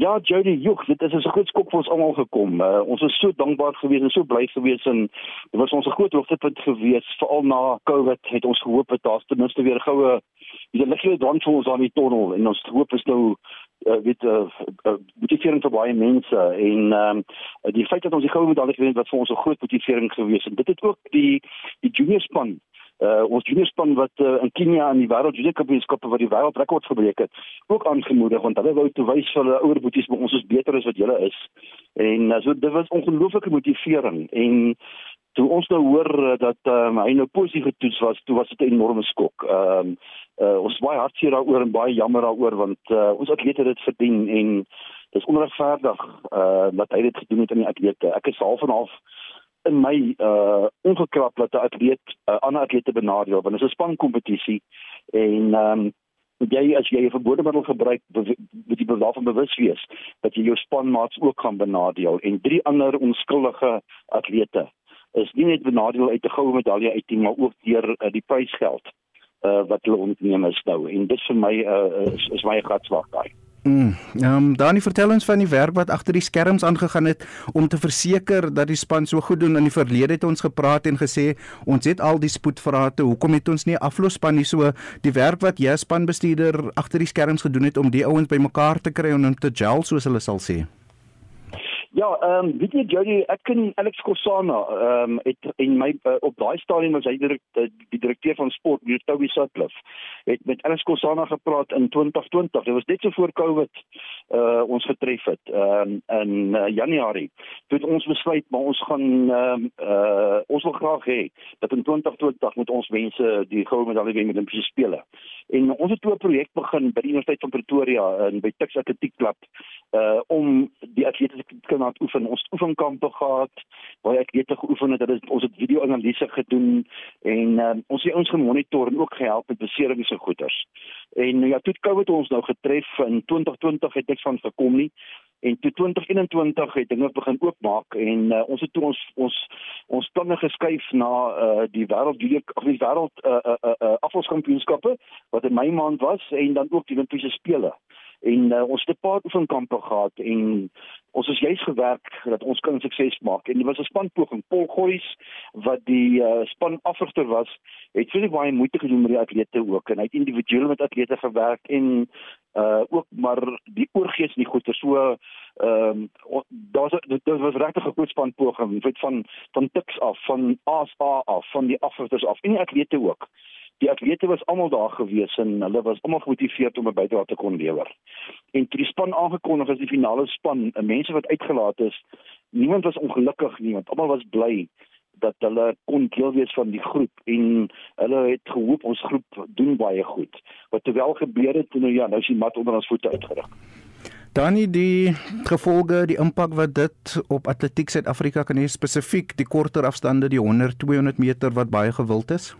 Ja, Jody, joh, dit is 'n groot skok vir ons almal gekom. Uh, ons is so dankbaar gewees en so bly gewees en dit was ons 'n groot hoogtepunt gewees veral na COVID het ons gehoop dat daar ten minste weer goue die ligte dan vir ons aan die tonnel en ons hoop is nou uh, weet uh, uh, motivering vir baie mense en um, die feit dat ons die goue medalje gewen het wat vir ons 'n groot motivering gewees en dit het ook die die junior span uh, ons juniorspan wat uh, in Kenia in die wêreld junior kampioenskappe wat die wêreldrekord gebreek het, ook aangemoedig want hulle wou toe wys vir hulle ouer boeties maar ons is beter as wat julle is. En uh, so dit was ongelooflike motivering en toe ons nou hoor uh, dat um, hy nou positief getoets was, toe was dit 'n enorme skok. Ehm um, uh, ons baie hartseer daaroor en baie jammer daaroor want uh, ons atlete het dit verdien en dis onregverdig uh dat hy dit gedoen het aan die atlete. Ek is half en half in my uh ongekrap dat 'n atleet 'n uh, ander atlete benadeel want dit is 'n spankompetisie en ehm um, jy as jy 'n verbode middel gebruik moet jy daarvan bewus wees dat jy jou spanmaats ook gaan benadeel en drie ander onskuldige atlete is nie net benadeel uit 'n goue medalje uit nie maar ook deur uh, die prysgeld uh wat hulle ontneem is nou en dit vir my uh, is, is my gatswag daai. Ehm um, Dani vertel ons van die werk wat agter die skerms aangegaan het om te verseker dat die span so goed doen in die verlede het ons gepraat en gesê ons het al die spoedvrate hoekom het ons nie aflosspan nie? So die werk wat jy spanbestuurder agter die skerms gedoen het om die ouens bymekaar te kry en om te gel soos hulle sal sê Ja, ehm um, weet jy Jody, ek ken Alex Kosana, ehm um, het in my uh, op daai stadium was hy direk uh, die direkteur van sport by Toby Sutcliffe. Het met Alex Kosana gepraat in 2020. Dit was net so voor Covid uh ons getref het. Ehm um, in uh, Januarie. Toe het ons besluit maar ons gaan ehm um, uh ons wil graag hê dat in 2020 moet ons mense die goue medalje wen met Olimpiese spele. En ons het toe 'n projek begin by die Universiteit van Pretoria in by Tuks Atletiek Klub uh om die atlete te kan laat oefen. Ons oefenkampe gehad waar atlete geoefen het. Hulle ons het video-analise gedoen en uh, ons het ons gemonitor en ook gehelp met beserings en goeters. En ja, toe COVID ons nou getref in 2020 het niks van gekom nie. En toe 2021 het dinge begin oopmaak en uh, ons het toe ons ons ons planne geskuif na uh, die wêreld of die wêreld uh, uh, uh, afvalskampioenskappe wat in my maand was en dan ook die Olimpiese spele. En uh, ons het 'n paar oefenkampe gehad en ons is juis gewerk dat ons kan sukses maak. En dit was 'n spanpoging. Paul Goys wat die uh, span afrigter was het vir baie moeite gedoen met die atlete ook. En hy het individueel met atlete gewerk en uh ook maar die oorgees nie goed so ehm um, daar's dit was regtig 'n groot spanpoging weet van van tiks af van ASA af van die afrigters af en die atlete ook die atlete was almal daar gewees en hulle was almal gemotiveerd om 'n bydrae te kon lewer. En die span aangekondig is die finale span, mense wat uitgelaat is, niemand was ongelukkig nie, want almal was bly dat hulle kon deel wees van die groep en hulle het gehoop ons groep doen baie goed. Wat terwyl gebeur het, nou ja, nou is die mat onder ons voete uitgeruk. Dan die gevolge, die impak wat dit op atletiek Suid-Afrika kan hê spesifiek die korter afstande, die 100, 200 meter wat baie gewild is.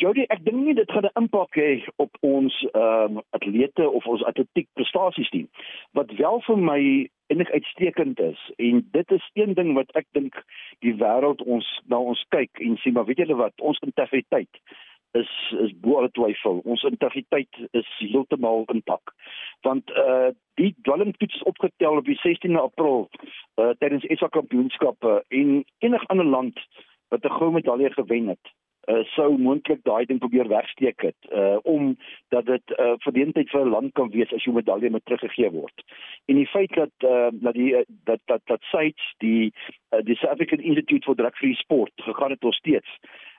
Jody, ek dink nie dit gaan 'n impak hê op ons ehm um, atlete of ons atletiek prestasies nie. Wat wel vir my enig uitstekend is en dit is een ding wat ek dink die wêreld ons na ons kyk en sê maar weet julle wat ons integriteit is is bo alle twyfel. Ons integriteit is heeltemal intak. Want eh uh, die dwelmtoets is opgetel op die 16de April eh uh, tydens SA kampioenskappe en enig ander land wat 'n goue medalje gewen het uh, sou moontlik daai ding probeer wegsteek het uh om dat dit uh verdeentheid vir 'n land kan wees as jou medalje moet teruggegee word. En die feit dat uh dat die dat dat dat sites die uh, die South African Institute for Drug Free Sport gegaan het tot steeds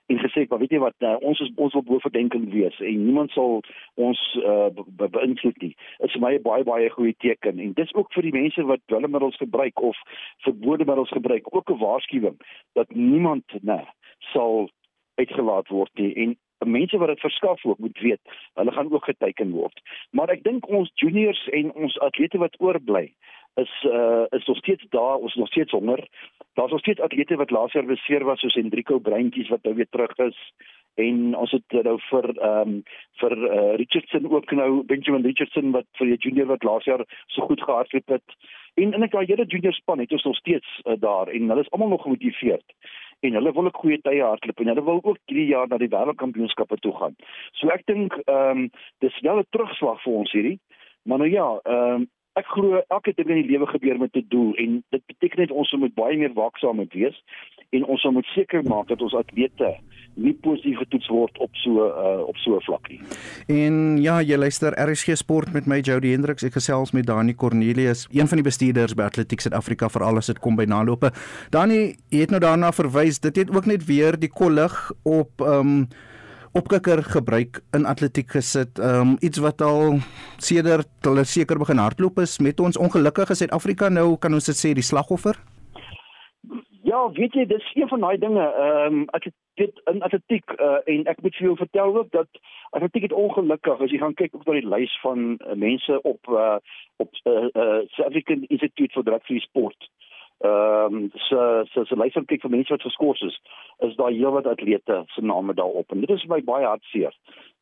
en gesê maar weet jy wat uh, ons is ons wil bo verdenking wees en niemand sal ons uh, beïnvloed nie. Dit is vir my 'n baie baie goeie teken en dis ook vir die mense wat dwelmmiddels gebruik of verbode middels gebruik ook 'n waarskuwing dat niemand nê sal uitgelaat word nie. En mense wat dit verskaf ook moet weet hulle gaan ook geteken word. Maar ek dink ons juniors en ons atlete wat oorbly is uh, is nog steeds daar ons nog steeds honger. Daar's nog steeds atlete wat laas jaar beseer was soos Hendriko Breintjies wat nou weer terug is. En ons het nou vir ehm um, vir uh, Richardson ook nou Benjamin Richardson wat vir die junior wat laas jaar so goed gehardloop het. En ek daai hele junior span het ons nog steeds uh, daar en hulle is almal nog gemotiveerd en hulle wil ook goeie tye hardloop en hulle wil ook hierdie jaar na die wêreldkampioenskappe toe gaan. So ek dink ehm um, dis wel 'n terugslag vir ons hierdie. Maar nou ja, ehm um, ek glo elke ding in die lewe gebeur met 'n doel en dit beteken net ons moet baie meer waaksaam moet wees en ons moet seker maak dat ons atlete nie positief getoets word op so uh, op so 'n vlak nie. En ja, jy luister RSG Sport met my Jody Hendriks. Ek gesels met Dani Cornelius, een van die bestuurders by Atletiek Suid-Afrika vir alles dit kom by nalope. Dani, jy het nou daarna verwys. Dit het ook net weer die kollig op ehm um, opkikker gebruik in atletiek gesit. Ehm um, iets wat al sedert hulle seker begin hardloop is met ons ongelukkige Suid-Afrika nou kan ons dit sê die slagoffer. Ja, weet jy, dis een van daai dinge. Ehm um, ek dit in atletiek uh, en ek moet vir jou vertel ook dat atletiek het ongelukkig as jy gaan kyk op die lys van uh, mense op uh, op uh, uh, South African Institute for Drug Free Sport. Ehm um, so so so lys van kyk vir mense wat geskort is, is daar heelwat atlete se name daarop en dit is vir my baie hartseer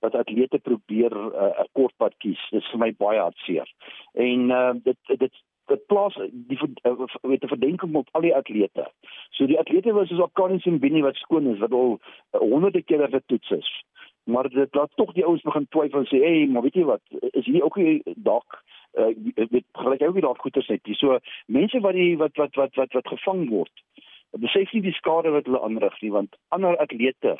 dat atlete probeer 'n uh, kortpad kies. Dit is vir my baie hartseer. En uh, dit dit dit plaas die met 'n verdenking op al die atlete. So die atlete was soos Akani Simbini wat skoon is wat al uh, honderde kere getoets is. Maar dit laat tog die ouens begin twyfel en sê, "Hey, maar weet jy wat, is hier ook nie dalk uh, weet gelyk ook nie dalk goeters net nie." So mense wat die wat wat wat wat wat gevang word, besef nie die skade wat hulle aanrig nie, want ander atlete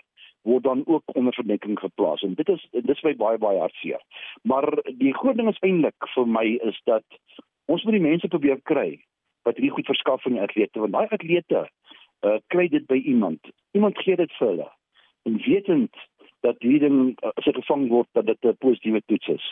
word dan ook onder verdenking geplaas en dit is dit is my baie baie hartseer. Maar die groot ding is eintlik vir my is dat ons moet die mense probeer kry wat hierdie goed verskaf aan die atlete want daai atlete uh, kry dit by iemand. Iemand gee dit vir hulle. En wetend dat hierdie ding as dit gevang word dat dit 'n positiewe toets is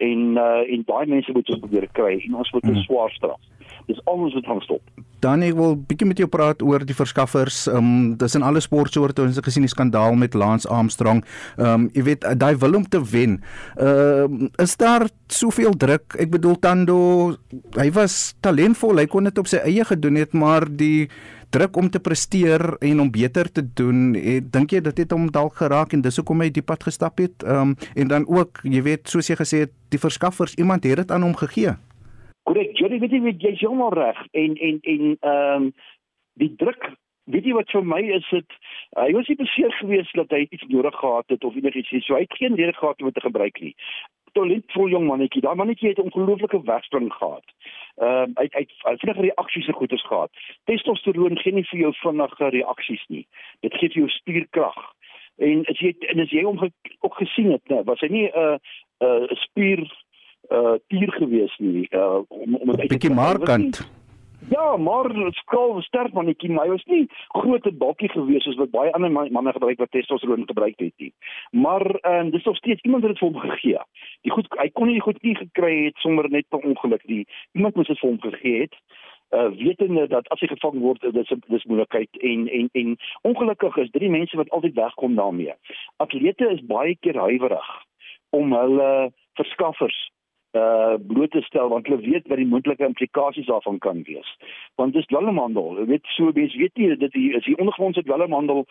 en uh, en baie mense moet ons probeer kry en ons moet 'n hmm. swaar straf dis almoes wat gaan stop Dan ek wil bietjie met jou praat oor die verskaffers. Ehm um, dis in alle sportsoorte ons het gesien die skandaal met Lance Armstrong. Ehm um, jy weet daai wil om te wen. Ehm uh, is daar soveel druk? Ek bedoel Tando, hy was talentvol. Hy kon dit op sy eie gedoen het, maar die druk om te presteer en om beter te doen, ek dink jy dit het hom dalk geraak en dis hoekom hy die pad gestap het. Ehm um, en dan ook, jy weet, soos jy gesê het, die verskaffers, iemand het dit aan hom gegee. Korrek, jy weet jy weet jy's heeltemal reg en en en ehm um, die druk weet jy wat vir my is dit hy was nie beseer geweest dat hy iets nodig gehad het of enigiets nie. So hy het geen rede gehad om dit te gebruik nie. Talentvol jong mannetjie. Daai mannetjie het 'n ongelooflike wegspring gehad. Ehm uh, hy het vinnige reaksies en goeders gehad. Testosteron gee nie vir jou vinnige reaksies nie. Dit gee vir jou spierkrag. En as jy en as jy hom ook gesien het, nou, was hy nie 'n uh, 'n uh, spier uh tier gewees nie uh om om 'n bietjie markant. Ja, maar skaal sterk mannetjie, maar hy was nie groot en bakkie gewees soos wat baie ander manne gebruik wat testosteron gebruik het nie. Maar ehm uh, dis nog steeds iemand het dit vir hom gegee. Die goed hy kon nie goed nie gekry het sommer net per ongeluk nie. Iemand moes dit vir hom gegee het. Uh wetende dat as hy gevang word dis dis moeilikheid en en en ongelukkig is drie mense wat altyd wegkom daarmee. Atlete is baie keer huiwerig om hulle verskaffers uh bloot te stel want hulle weet wat die moontlike implikasies daarvan kan wees. Want dis dwelmhandel. Jy weet so mense weet nie dit hier is hier ondergrondse dwelmhandel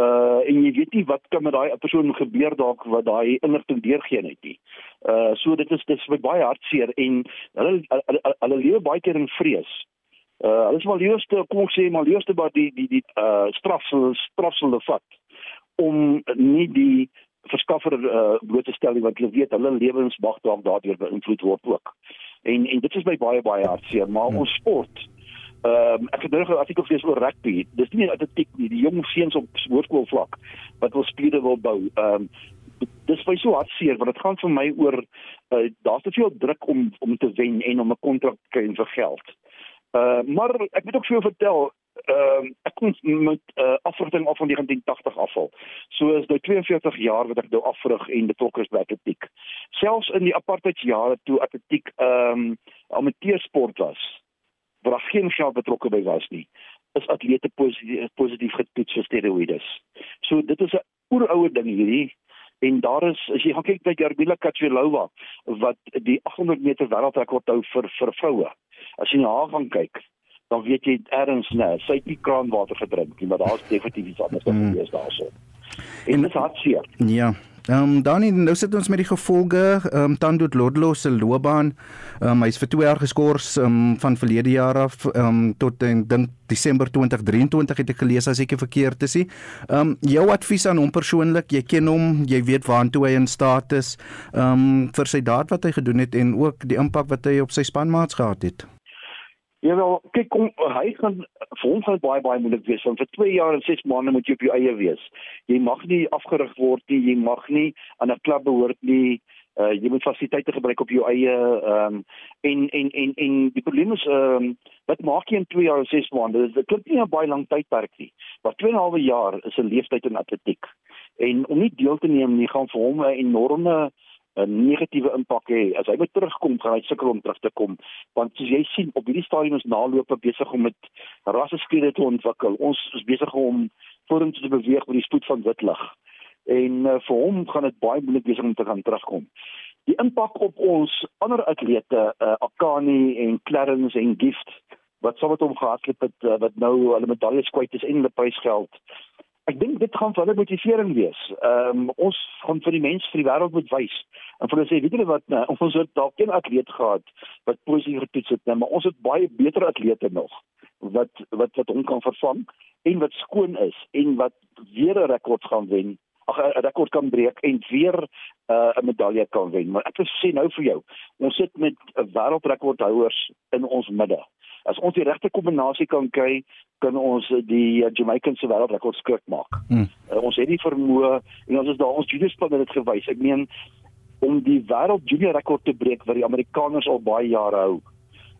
uh en jy weet nie wat kan met daai persoon gebeur dalk wat daai inligting deurgee net nie. Uh so dit is dit is baie hartseer en hulle hulle lewe baie keer in vrees. Uh hulle is maar leuste kom ek sê maar leuste by die die die uh straf straf hulle vat om nie die verskaffer uh, bloot te stel want hulle weet hulle lewensmag dalk daardeur beïnvloed word ook. En en dit is my baie baie hartseer, maar hmm. ons sport Ehm um, ek het nou 'n artikel gelees oor rugby. Dis nie atletiek nie, die jong seuns op hoërskoolvlak wat wil spiere wil bou. Ehm um, dis vir so hartseer want dit gaan vir my oor uh, daar's te veel druk om om te wen en om 'n kontrak te kry vir geld. Uh maar ek moet ook vir jou vertel, ehm uh, ek kom met 'n uh, afrigting af van 1980 afval. So is nou 42 jaar wat ek nou afrig en betrokke is by atletiek. Selfs in die apartheidsjare toe atletiek ehm um, amateursport was, waar daar geen geld betrokke by was nie, is atlete positief positief getoets vir steroïde. So dit is 'n oeroue ding hierdie en daar is as jy gaan kyk by Garbila Kachilova wat die 800 meter wêreldrekord hou vir vir vroue. As jy na haar gaan kyk, dan weet jy erns nee, sy het nie kraanwater gedrink nie, maar daar's definitief iets anders wat mm. gebeur daarso. En dit is hartseer. Ja. Ehm um, dan nou sit ons met die gevolge ehm um, Tando Lodlo se loopbaan. Ehm um, hy's vir 2 jaar geskort um, van verlede jaar af ehm um, tot en dink Desember 2023 het ek gelees as ek verkeerd is. Ehm um, jou advies aan hom persoonlik, jy ken hom, jy weet waartoe hy in staat is ehm um, vir sy daad wat hy gedoen het en ook die impak wat hy op sy spanmaats gehad het. Ja wel, kyk kom hy gaan vir hom gaan baie baie moeilik wees want vir 2 jaar en 6 maande moet jy op jou eie wees. Jy mag nie afgerig word nie, jy mag nie aan 'n klub behoort nie. Uh jy moet fasiliteite gebruik op jou eie ehm um, en en en en die probleem is ehm um, wat maak jy in 2 jaar en 6 maande? Dit klink nie 'n baie lang tydperk nie. Maar 2 en 'n half jaar is 'n leeftyd in atletiek. En om nie deel te neem nie gaan vir hom 'n enorme 'n negatiewe impak hê. As hy weer terugkom, gaan hy sukkel om terug te kom. Want soos jy sien, op hierdie stadium is nalope besig om met rasseskiere te ontwikkel. Ons is besig om vorentoe te beweeg met die spoed van wit lig. En uh, vir hom gaan dit baie moeilik wees om te gaan terugkom. Die impak op ons ander atlete, uh, Akani en Clarence en Gift wat sou met hom gehardloop het uh, wat nou hulle medaljes kwyt is en hulle prysgeld ek dink dit gaan vir hulle motivering wees. Ehm um, ons gaan vir die mense vir die wêreld moet wys. En vir hulle sê weet julle wat nou, ons het dalk geen atleet gehad wat positief getoets het nie, maar ons het baie beter atlete nog wat wat wat hom kan vervang en wat skoon is en wat weer 'n rekord gaan wen. Ag 'n rekord kan breek en weer uh, 'n uh, medalje kan wen. Maar ek wil sê nou vir jou, ons sit met wêreldrekordhouers in ons midde. As ons die regte kombinasie kan kry, kan ons die Jamaican se wêreldrekord skrik maak. Hmm. Uh, ons het die vermoë en ons is daar ons junior span het dit gewys. Ek meen om die wêreld junior rekord te breek wat die Amerikaners al baie jare hou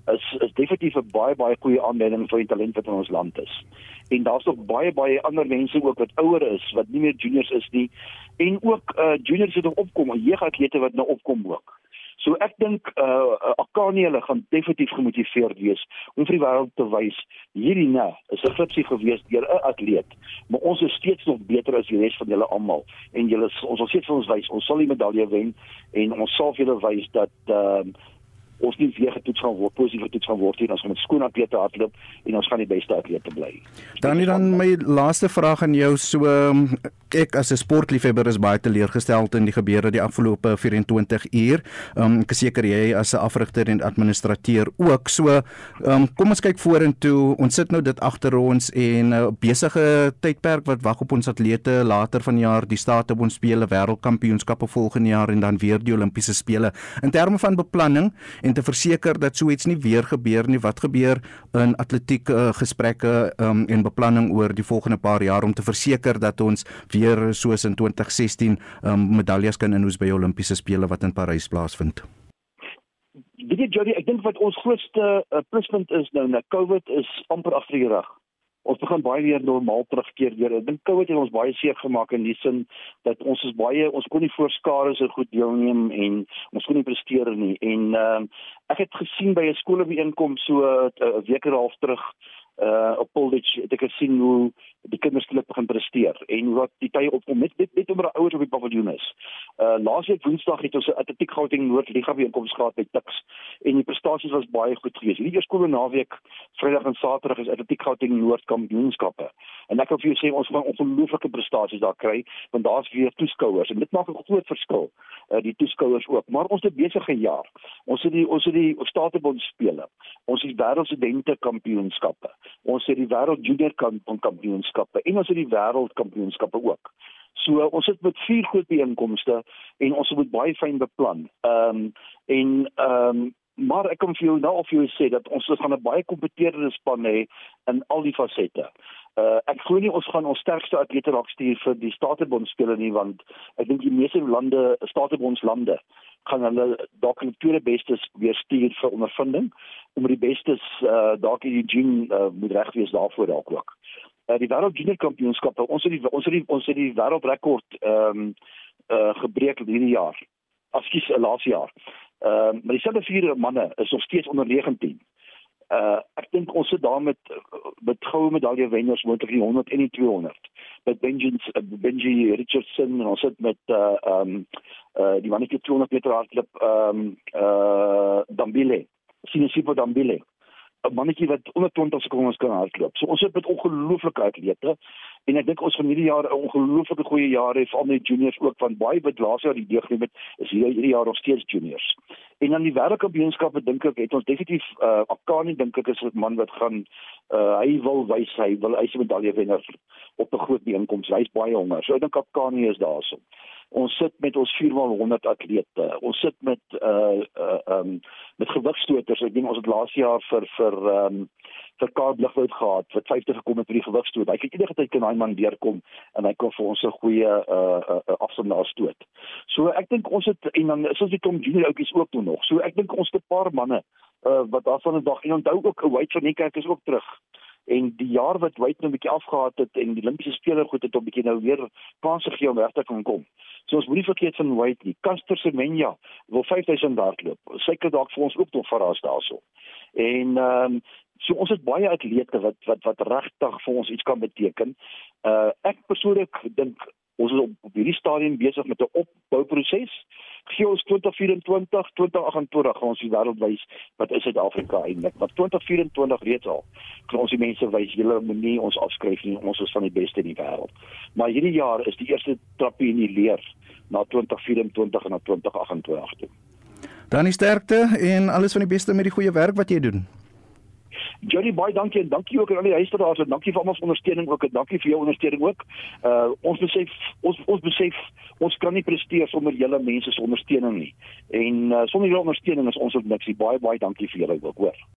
is is definitief 'n baie baie goeie aanleiding vir die talent wat in ons land is. En daar's ook baie baie ander mense ook wat ouer is wat nie meer juniors is nie en ook uh juniors wat opkom, jeugatlete wat nou opkom ook. So ek dink uh Akani hulle gaan definitief gemotiveerd wees om vir die wêreld te wys hierdie ne is 'n flipsie gewees deur 'n atleet, maar ons is steeds nog beter as die res van julle almal en julle ons sal steeds vir ons wys ons sal die medalje wen en ons sal vir julle wys dat ehm uh, ons nie weer getoets gaan word positief getoets gaan word nie ons gaan met skoon atlete hardloop en ons gaan die beste atlete bly. Dan nie dan my laaste vraag aan jou so ehm, ek as 'n sportliefhebber is baie teleurgestel in die gebeure die afgelope 24 uur. Um, ek is seker jy as 'n afrigter en administrateur ook. So um, kom ons kyk vorentoe. Ons sit nou dit agter ons en 'n uh, besige tydperk wat wag op ons atlete later vanjaar die staat op ons spele wêreldkampioenskappe volgende jaar en dan weer die Olimpiese spele. In terme van beplanning en te verseker dat so iets nie weer gebeur nie. Wat gebeur in atletiek uh, gesprekke um, en beplanning oor die volgende paar jaar om te verseker dat ons weer soos in 2016 um, medaljes kan inhoes by Olimpiese spele wat in Parys plaasvind. Weet jy Jody, ek dink wat ons grootste uh, pluspunt is nou na COVID is amper agter die rug. Ons begin baie weer normaal terugkeer weer. Ek dink COVID het ons baie seer gemaak in die sin dat ons is baie ons kon nie voorskare so goed deelneem en ons kon nie presteer nie. En ehm uh, ek het gesien by 'n skoolbijeenkoms so uh, 'n week en 'n half terug uh op Polditch het ek gesien hoe die kinders skielik begin presteer en wat die tye opkom met net net omdat ouers op die paviljoen is. Uh laasweek Woensdag het ons 'n atletiek Gauteng Noord Liga byeenkoms gehad by Tuks en die prestasies was baie goed geweest. Hierdie eerskoole naweek Vrydag en Saterdag is atletiek Gauteng Noord kampioenskappe. En ek kan vir jou sê ons gaan ongelooflike prestasies daar kry want daar's weer toeskouers en dit maak 'n groot verskil. Uh die toeskouers ook. Maar ons het besige jaar. Ons het die ons het die Statebond spele. Ons het wêreldstudente kampioenskappe. Ons het die wêreld junior kampioenskappe en ons het die wêreldkampioenskappe ook. So ons sit met vier groot byeenkomste en ons moet baie fyn beplan. Ehm um, en ehm um, maar ek kan vir jou nou of jy sê dat ons gaan 'n baie kompeterende span hê in al die fasette. Uh ek glo nie ons gaan ons sterkste atlete raak stuur vir die Statebond spele nie want ek dink die meeste lande, Statebonds lande gaan hulle dalk die tweede bestes weer stuur vir ondervinding om die bestes uh dalk in die gym uh, moet reg wees daarvoor dalk ook. Uh die wêreld junior kampioenskappe, ons het die ons het die ons het die wêreldrekord ehm um, uh gebreek hierdie jaar. Afskies uh, laas jaar. Ehm uh, maar dieselfde vier manne is nog steeds onder 19. Uh ek dink ons sit daar met met goue medalje wenners moontlik die 100 en die 200. Met Benjamin uh, Benji Richardson en ons sit met uh um uh die mannetjie 200 meter hardloop um uh Dambile. Sinisipo Dambile. 'n mannetjie wat onder 20 sekondes kan hardloop. So ons het met ongelooflike atlete En ek dink ons gaan hierdie jaar 'n ongelooflike goeie jaar hê vir al die juniors ook want baie wat laas jaar die deurgeneem het is hierdie jaar nog steeds juniors. En dan die wêreldkampioenskappe dink ek het ons definitief uh Akani dink ek is 'n man wat gaan uh hy wil wys hy wil hy se medalje wenner op 'n groot bijeenkoms. Hy's baie honger. So ek dink Akani is daarso. Ons sit met ons 4x100 atlete. Ons sit met uh uh um met gewigstoters. Ek dink ons het laas jaar vir vir um vir Kaap Ligwoud gehad wat 50 gekom het vir die gewigstoot. Hy kyk enige tyd kan daai man deurkom en hy kan vir ons 'n goeie uh uh, uh afstandaar stoot. So ek dink ons het en dan is ons die Tom Junior ouppies ook toe nog. So ek dink ons het 'n paar manne uh wat daarvan 'n dag en onthou ook 'n White van die kerk is ook terug en die jaar wat White nou 'n bietjie afgehaat het en die Olimpiese spelers goed het om bietjie nou weer kans gegee om regtig kan kom. So ons moenie vergeet van White nie. Caster Semenya wil 5000 hardloop. Sy kan dalk vir ons ook nog verras daarso. En ehm um, so ons het baie atlete wat wat wat regtig vir ons iets kan beteken. Uh ek persoonlik dink ons is op, op hierdie stadium besig met 'n opbouproses. Gee ons 2024, 2028 gaan ons die wêreld wys wat is Suid-Afrika eintlik. Maar 2024 reeds al kan ons die mense wys julle moenie ons afskryf nie. Ons is van die beste in die wêreld. Maar hierdie jaar is die eerste trappie in die leer na 2024 en na 2028 toe. Dan is sterkte en alles van die beste met die goeie werk wat jy doen. Johnny baie dankie en dankie ook aan al die huisverraas en dankie vir almal se ondersteuning ook en dankie vir jou ondersteuning ook. Uh ons besef ons ons besef ons kan nie presteer sonder julle mense se ondersteuning nie. En uh, sonder julle ondersteuning is ons ook niks. Baie baie dankie vir julle ook hoor.